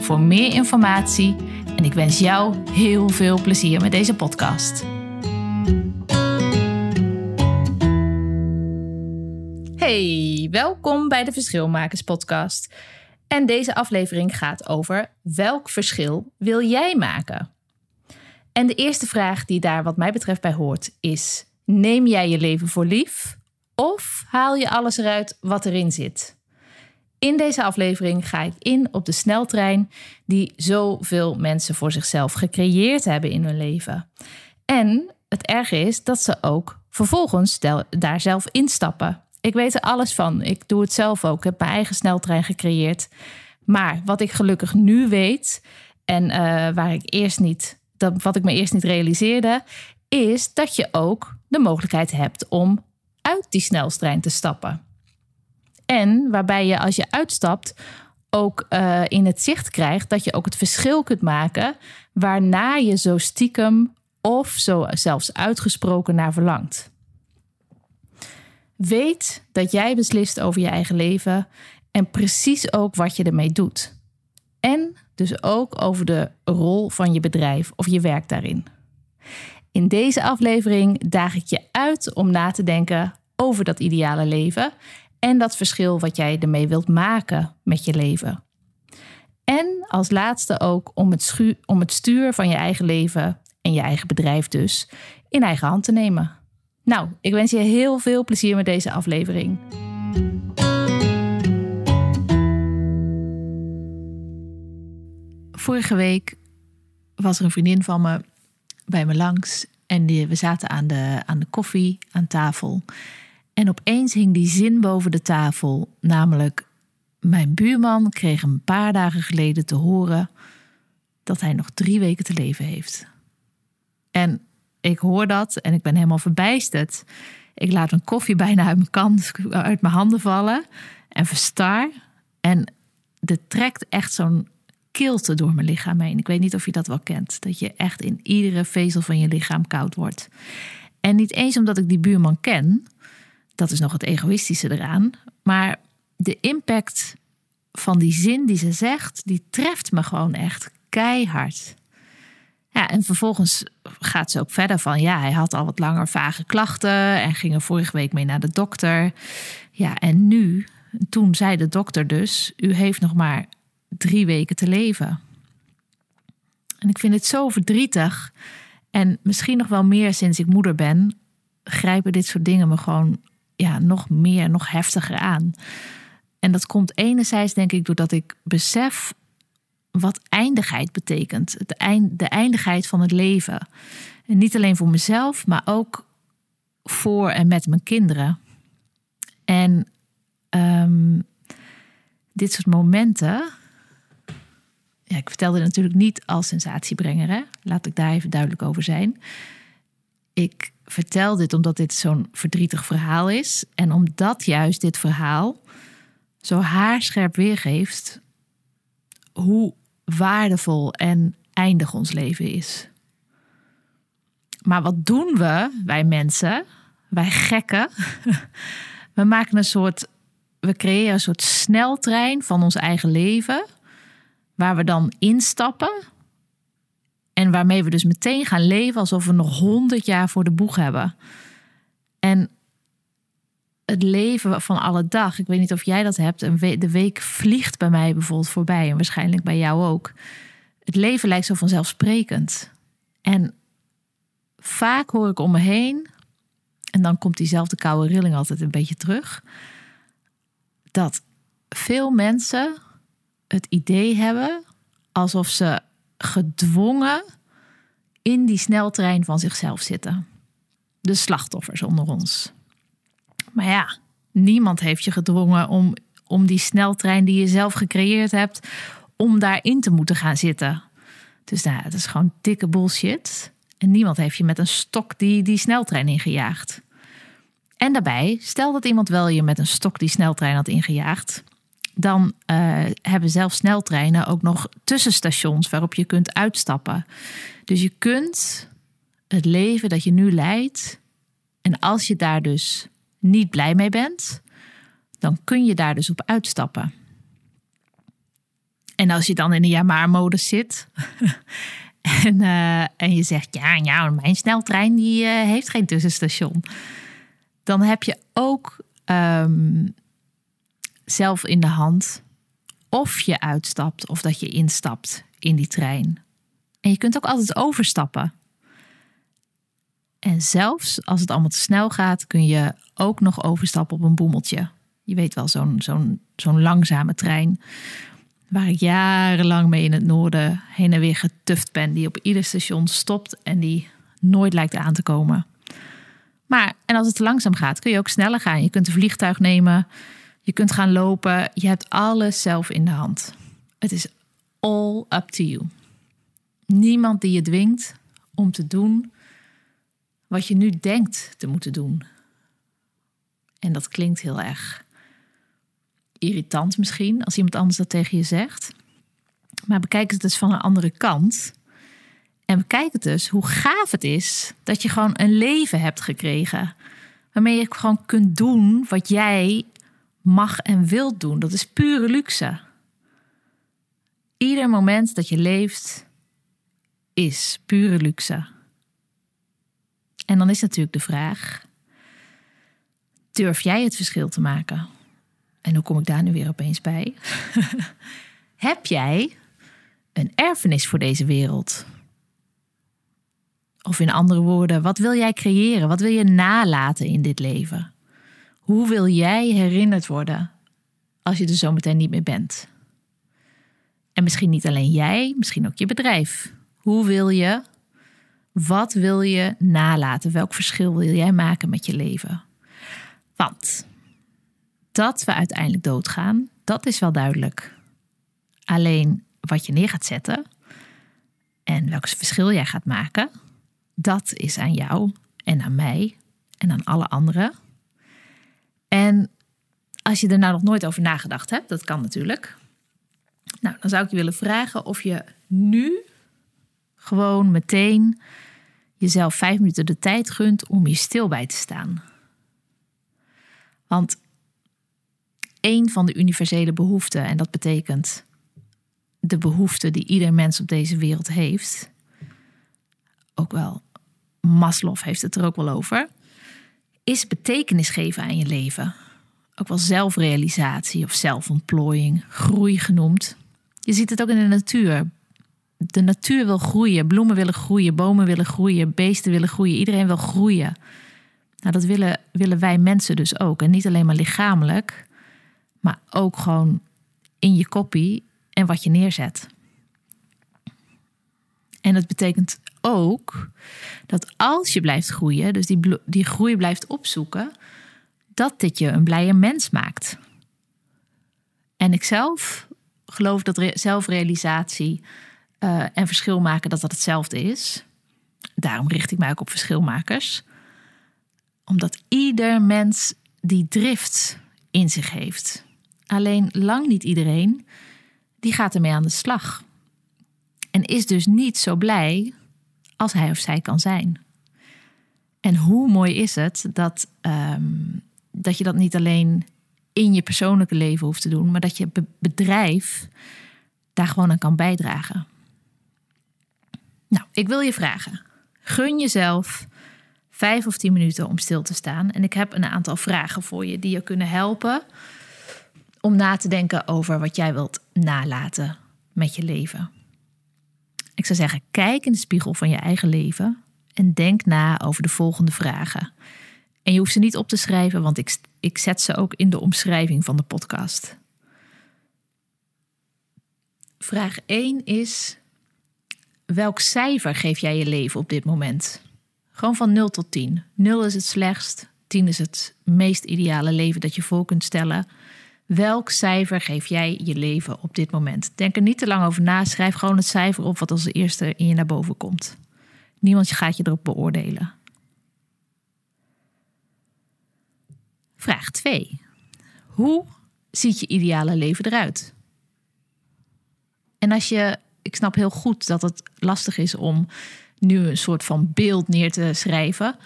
voor meer informatie en ik wens jou heel veel plezier met deze podcast. Hey, welkom bij de Verschilmakers podcast. En deze aflevering gaat over welk verschil wil jij maken? En de eerste vraag die daar wat mij betreft bij hoort is: neem jij je leven voor lief of haal je alles eruit wat erin zit? In deze aflevering ga ik in op de sneltrein die zoveel mensen voor zichzelf gecreëerd hebben in hun leven. En het erge is dat ze ook vervolgens daar zelf instappen. Ik weet er alles van. Ik doe het zelf ook. Ik heb mijn eigen sneltrein gecreëerd. Maar wat ik gelukkig nu weet en uh, waar ik eerst niet, wat ik me eerst niet realiseerde, is dat je ook de mogelijkheid hebt om uit die sneltrein te stappen. En waarbij je als je uitstapt ook uh, in het zicht krijgt dat je ook het verschil kunt maken waarna je zo stiekem of zo zelfs uitgesproken naar verlangt. Weet dat jij beslist over je eigen leven en precies ook wat je ermee doet. En dus ook over de rol van je bedrijf of je werk daarin. In deze aflevering daag ik je uit om na te denken over dat ideale leven en dat verschil wat jij ermee wilt maken met je leven. En als laatste ook om het, om het stuur van je eigen leven en je eigen bedrijf dus in eigen hand te nemen. Nou, ik wens je heel veel plezier met deze aflevering. Vorige week was er een vriendin van me bij me langs en die, we zaten aan de, aan de koffie aan tafel. En opeens hing die zin boven de tafel, namelijk: Mijn buurman kreeg een paar dagen geleden te horen dat hij nog drie weken te leven heeft. En ik hoor dat en ik ben helemaal verbijsterd. Ik laat een koffie bijna uit mijn, kant, uit mijn handen vallen en verstar. En er trekt echt zo'n kilte door mijn lichaam heen. Ik weet niet of je dat wel kent. Dat je echt in iedere vezel van je lichaam koud wordt. En niet eens omdat ik die buurman ken, dat is nog het egoïstische eraan. Maar de impact van die zin die ze zegt, die treft me gewoon echt keihard. Ja, en vervolgens gaat ze ook verder van, ja, hij had al wat langer vage klachten en ging er vorige week mee naar de dokter. Ja, en nu, toen zei de dokter dus, u heeft nog maar drie weken te leven. En ik vind het zo verdrietig. En misschien nog wel meer sinds ik moeder ben, grijpen dit soort dingen me gewoon ja, nog meer, nog heftiger aan. En dat komt enerzijds, denk ik, doordat ik besef wat eindigheid betekent. Het eind, de eindigheid van het leven. En niet alleen voor mezelf, maar ook voor en met mijn kinderen. En um, dit soort momenten. Ja, ik vertelde natuurlijk niet als sensatiebrenger. Hè? Laat ik daar even duidelijk over zijn. Ik vertel dit omdat dit zo'n verdrietig verhaal is. En omdat juist dit verhaal zo haarscherp weergeeft hoe waardevol en eindig ons leven is. Maar wat doen we, wij mensen, wij gekken? We maken een soort, we creëren een soort sneltrein van ons eigen leven, waar we dan instappen en waarmee we dus meteen gaan leven alsof we nog honderd jaar voor de boeg hebben. En het leven van alle dag, ik weet niet of jij dat hebt, de week vliegt bij mij bijvoorbeeld voorbij en waarschijnlijk bij jou ook. Het leven lijkt zo vanzelfsprekend. En vaak hoor ik om me heen, en dan komt diezelfde koude rilling altijd een beetje terug, dat veel mensen het idee hebben alsof ze gedwongen in die sneltrein van zichzelf zitten. De slachtoffers onder ons. Maar ja, niemand heeft je gedwongen om, om die sneltrein die je zelf gecreëerd hebt, om daarin te moeten gaan zitten. Dus nou, het is gewoon dikke bullshit. En niemand heeft je met een stok die, die sneltrein ingejaagd. En daarbij, stel dat iemand wel je met een stok die sneltrein had ingejaagd, dan uh, hebben zelfs sneltreinen ook nog tussenstations waarop je kunt uitstappen. Dus je kunt het leven dat je nu leidt, en als je daar dus niet blij mee bent, dan kun je daar dus op uitstappen. En als je dan in de ja-maar-modus zit en, uh, en je zegt, ja, ja, mijn sneltrein die, uh, heeft geen tussenstation. Dan heb je ook um, zelf in de hand of je uitstapt of dat je instapt in die trein. En je kunt ook altijd overstappen. En zelfs als het allemaal te snel gaat, kun je ook nog overstappen op een boemeltje. Je weet wel, zo'n zo'n zo'n langzame trein. Waar ik jarenlang mee in het noorden heen en weer getuft ben. Die op ieder station stopt en die nooit lijkt aan te komen. Maar, en als het te langzaam gaat, kun je ook sneller gaan. Je kunt een vliegtuig nemen. Je kunt gaan lopen. Je hebt alles zelf in de hand. Het is all up to you. Niemand die je dwingt om te doen wat je nu denkt te moeten doen. En dat klinkt heel erg irritant misschien als iemand anders dat tegen je zegt. Maar bekijk het dus van een andere kant. En bekijk het dus hoe gaaf het is dat je gewoon een leven hebt gekregen. Waarmee je gewoon kunt doen wat jij mag en wilt doen. Dat is pure luxe. Ieder moment dat je leeft is pure luxe. En dan is natuurlijk de vraag: durf jij het verschil te maken? En hoe kom ik daar nu weer opeens bij? Heb jij een erfenis voor deze wereld? Of in andere woorden, wat wil jij creëren? Wat wil je nalaten in dit leven? Hoe wil jij herinnerd worden als je er zometeen niet meer bent? En misschien niet alleen jij, misschien ook je bedrijf. Hoe wil je, wat wil je nalaten? Welk verschil wil jij maken met je leven? Want dat we uiteindelijk doodgaan, dat is wel duidelijk. Alleen wat je neer gaat zetten en welk verschil jij gaat maken, dat is aan jou en aan mij en aan alle anderen. En als je er nou nog nooit over nagedacht hebt, dat kan natuurlijk. Nou, dan zou ik je willen vragen of je nu gewoon meteen jezelf vijf minuten de tijd gunt om hier stil bij te staan. Want een van de universele behoeften, en dat betekent de behoefte die ieder mens op deze wereld heeft, ook wel Maslow heeft het er ook wel over, is betekenis geven aan je leven. Ook wel zelfrealisatie of zelfontplooiing, groei genoemd. Je ziet het ook in de natuur. De natuur wil groeien, bloemen willen groeien, bomen willen groeien, beesten willen groeien, iedereen wil groeien. Nou, dat willen, willen wij mensen dus ook. En niet alleen maar lichamelijk, maar ook gewoon in je kopie en wat je neerzet. En dat betekent ook dat als je blijft groeien, dus die, die groei blijft opzoeken, dat dit je een blije mens maakt. En ik zelf geloof dat zelfrealisatie uh, en verschil maken dat dat hetzelfde is. Daarom richt ik mij ook op verschilmakers. Omdat ieder mens die drift in zich heeft. Alleen lang niet iedereen die gaat ermee aan de slag. En is dus niet zo blij als hij of zij kan zijn. En hoe mooi is het dat, ehm, dat je dat niet alleen in je persoonlijke leven hoeft te doen, maar dat je bedrijf daar gewoon aan kan bijdragen. Nou, ik wil je vragen: gun jezelf vijf of tien minuten om stil te staan. En ik heb een aantal vragen voor je die je kunnen helpen om na te denken over wat jij wilt nalaten met je leven. Ik zou zeggen, kijk in de spiegel van je eigen leven en denk na over de volgende vragen. En je hoeft ze niet op te schrijven, want ik, ik zet ze ook in de omschrijving van de podcast. Vraag 1 is: welk cijfer geef jij je leven op dit moment? Gewoon van 0 tot 10. 0 is het slechtst, 10 is het meest ideale leven dat je voor kunt stellen. Welk cijfer geef jij je leven op dit moment? Denk er niet te lang over na. Schrijf gewoon het cijfer op wat als eerste in je naar boven komt. Niemand gaat je erop beoordelen. Vraag 2. Hoe ziet je ideale leven eruit? En als je, ik snap heel goed dat het lastig is om nu een soort van beeld neer te schrijven.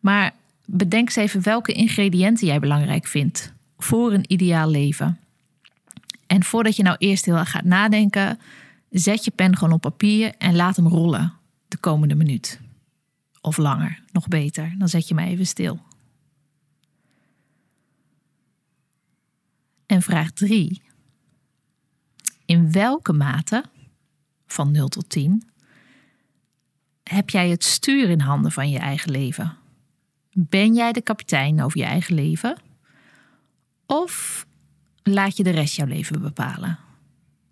Maar bedenk eens even welke ingrediënten jij belangrijk vindt voor een ideaal leven. En voordat je nou eerst heel erg gaat nadenken, zet je pen gewoon op papier en laat hem rollen de komende minuut. Of langer, nog beter. Dan zet je me even stil. En vraag 3. In welke mate, van 0 tot 10, heb jij het stuur in handen van je eigen leven? Ben jij de kapitein over je eigen leven? Of laat je de rest jouw leven bepalen?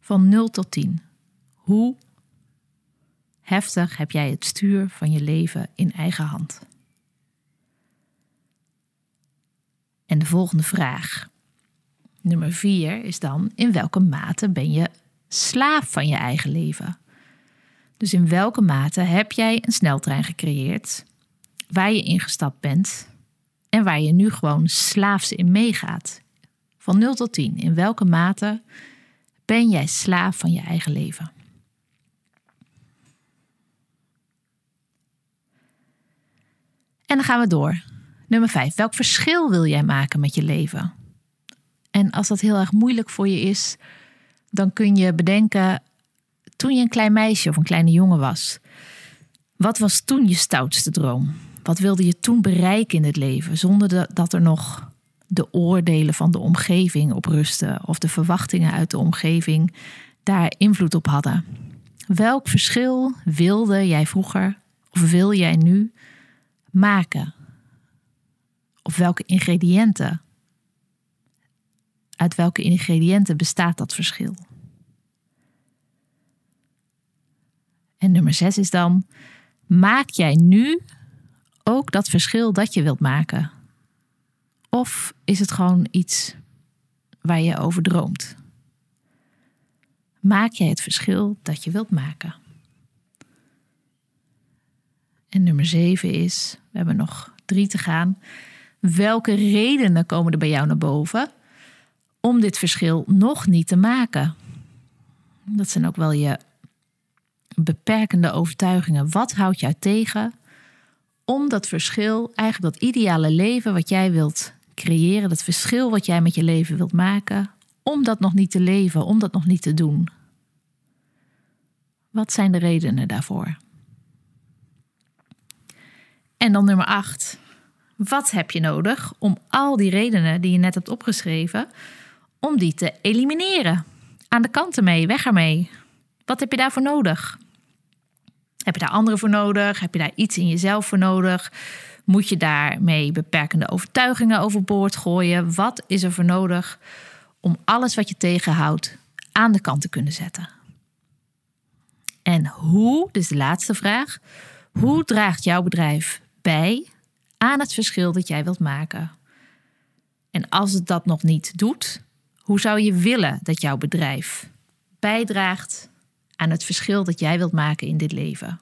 Van 0 tot 10. Hoe heftig heb jij het stuur van je leven in eigen hand? En de volgende vraag, nummer 4, is dan: in welke mate ben je slaaf van je eigen leven? Dus in welke mate heb jij een sneltrein gecreëerd waar je ingestapt bent en waar je nu gewoon slaafs in meegaat? Van 0 tot 10. In welke mate ben jij slaaf van je eigen leven? En dan gaan we door. Nummer 5. Welk verschil wil jij maken met je leven? En als dat heel erg moeilijk voor je is, dan kun je bedenken toen je een klein meisje of een kleine jongen was. Wat was toen je stoutste droom? Wat wilde je toen bereiken in het leven zonder dat er nog de oordelen van de omgeving op rusten of de verwachtingen uit de omgeving daar invloed op hadden? Welk verschil wilde jij vroeger of wil jij nu maken? Of welke ingrediënten? Uit welke ingrediënten bestaat dat verschil? En nummer zes is dan: maak jij nu ook dat verschil dat je wilt maken? Of is het gewoon iets waar je over droomt? Maak jij het verschil dat je wilt maken? En nummer zeven is: we hebben nog drie te gaan. Welke redenen komen er bij jou naar boven om dit verschil nog niet te maken? Dat zijn ook wel je beperkende overtuigingen. Wat houdt jou tegen om dat verschil, eigenlijk dat ideale leven wat jij wilt creëren, dat verschil wat jij met je leven wilt maken, om dat nog niet te leven, om dat nog niet te doen? Wat zijn de redenen daarvoor? En dan nummer 8. Wat heb je nodig om al die redenen die je net hebt opgeschreven, om die te elimineren? Aan de kant ermee, weg ermee. Wat heb je daarvoor nodig? Heb je daar anderen voor nodig? Heb je daar iets in jezelf voor nodig? Moet je daarmee beperkende overtuigingen overboord gooien? Wat is er voor nodig om alles wat je tegenhoudt aan de kant te kunnen zetten? En hoe, dus de laatste vraag, hoe draagt jouw bedrijf bij aan het verschil dat jij wilt maken? En als het dat nog niet doet, hoe zou je willen dat jouw bedrijf bijdraagt aan het verschil dat jij wilt maken in dit leven.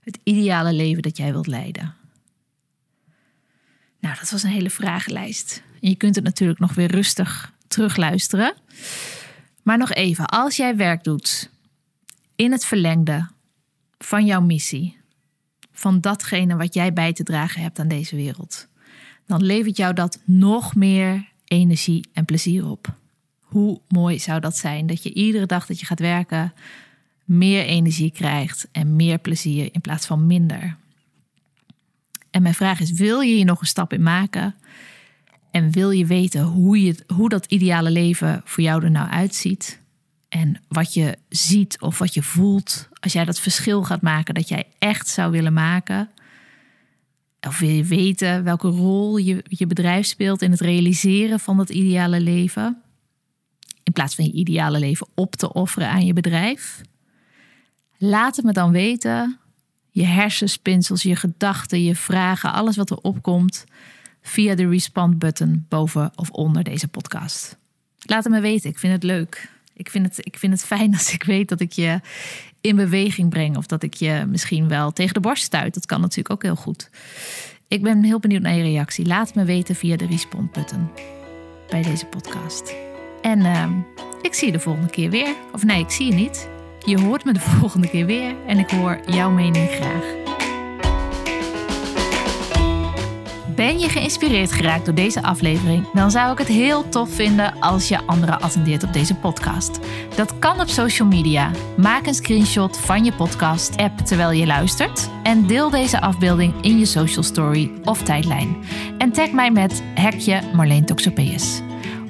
Het ideale leven dat jij wilt leiden. Nou, dat was een hele vragenlijst. En je kunt het natuurlijk nog weer rustig terugluisteren. Maar nog even, als jij werk doet in het verlengde van jouw missie, van datgene wat jij bij te dragen hebt aan deze wereld, dan levert jou dat nog meer energie en plezier op. Hoe mooi zou dat zijn dat je iedere dag dat je gaat werken meer energie krijgt en meer plezier in plaats van minder. En mijn vraag is: wil je hier nog een stap in maken? En wil je weten hoe, je, hoe dat ideale leven voor jou er nou uitziet? En wat je ziet of wat je voelt als jij dat verschil gaat maken dat jij echt zou willen maken? Of wil je weten welke rol je, je bedrijf speelt in het realiseren van dat ideale leven? In plaats van je ideale leven op te offeren aan je bedrijf? Laat het me dan weten. Je hersenspinsels, je gedachten, je vragen, alles wat er opkomt via de respond button boven of onder deze podcast. Laat het me weten. Ik vind het leuk. Ik vind het, ik vind het fijn als ik weet dat ik je in beweging breng. Of dat ik je misschien wel tegen de borst stuit. Dat kan natuurlijk ook heel goed. Ik ben heel benieuwd naar je reactie. Laat het me weten via de respond button bij deze podcast. En uh, ik zie je de volgende keer weer. Of nee, ik zie je niet. Je hoort me de volgende keer weer en ik hoor jouw mening graag. Ben je geïnspireerd geraakt door deze aflevering? Dan zou ik het heel tof vinden als je anderen attendeert op deze podcast. Dat kan op social media. Maak een screenshot van je podcast-app terwijl je luistert en deel deze afbeelding in je social story of tijdlijn. En tag mij met hekje Marleen Toxopeus.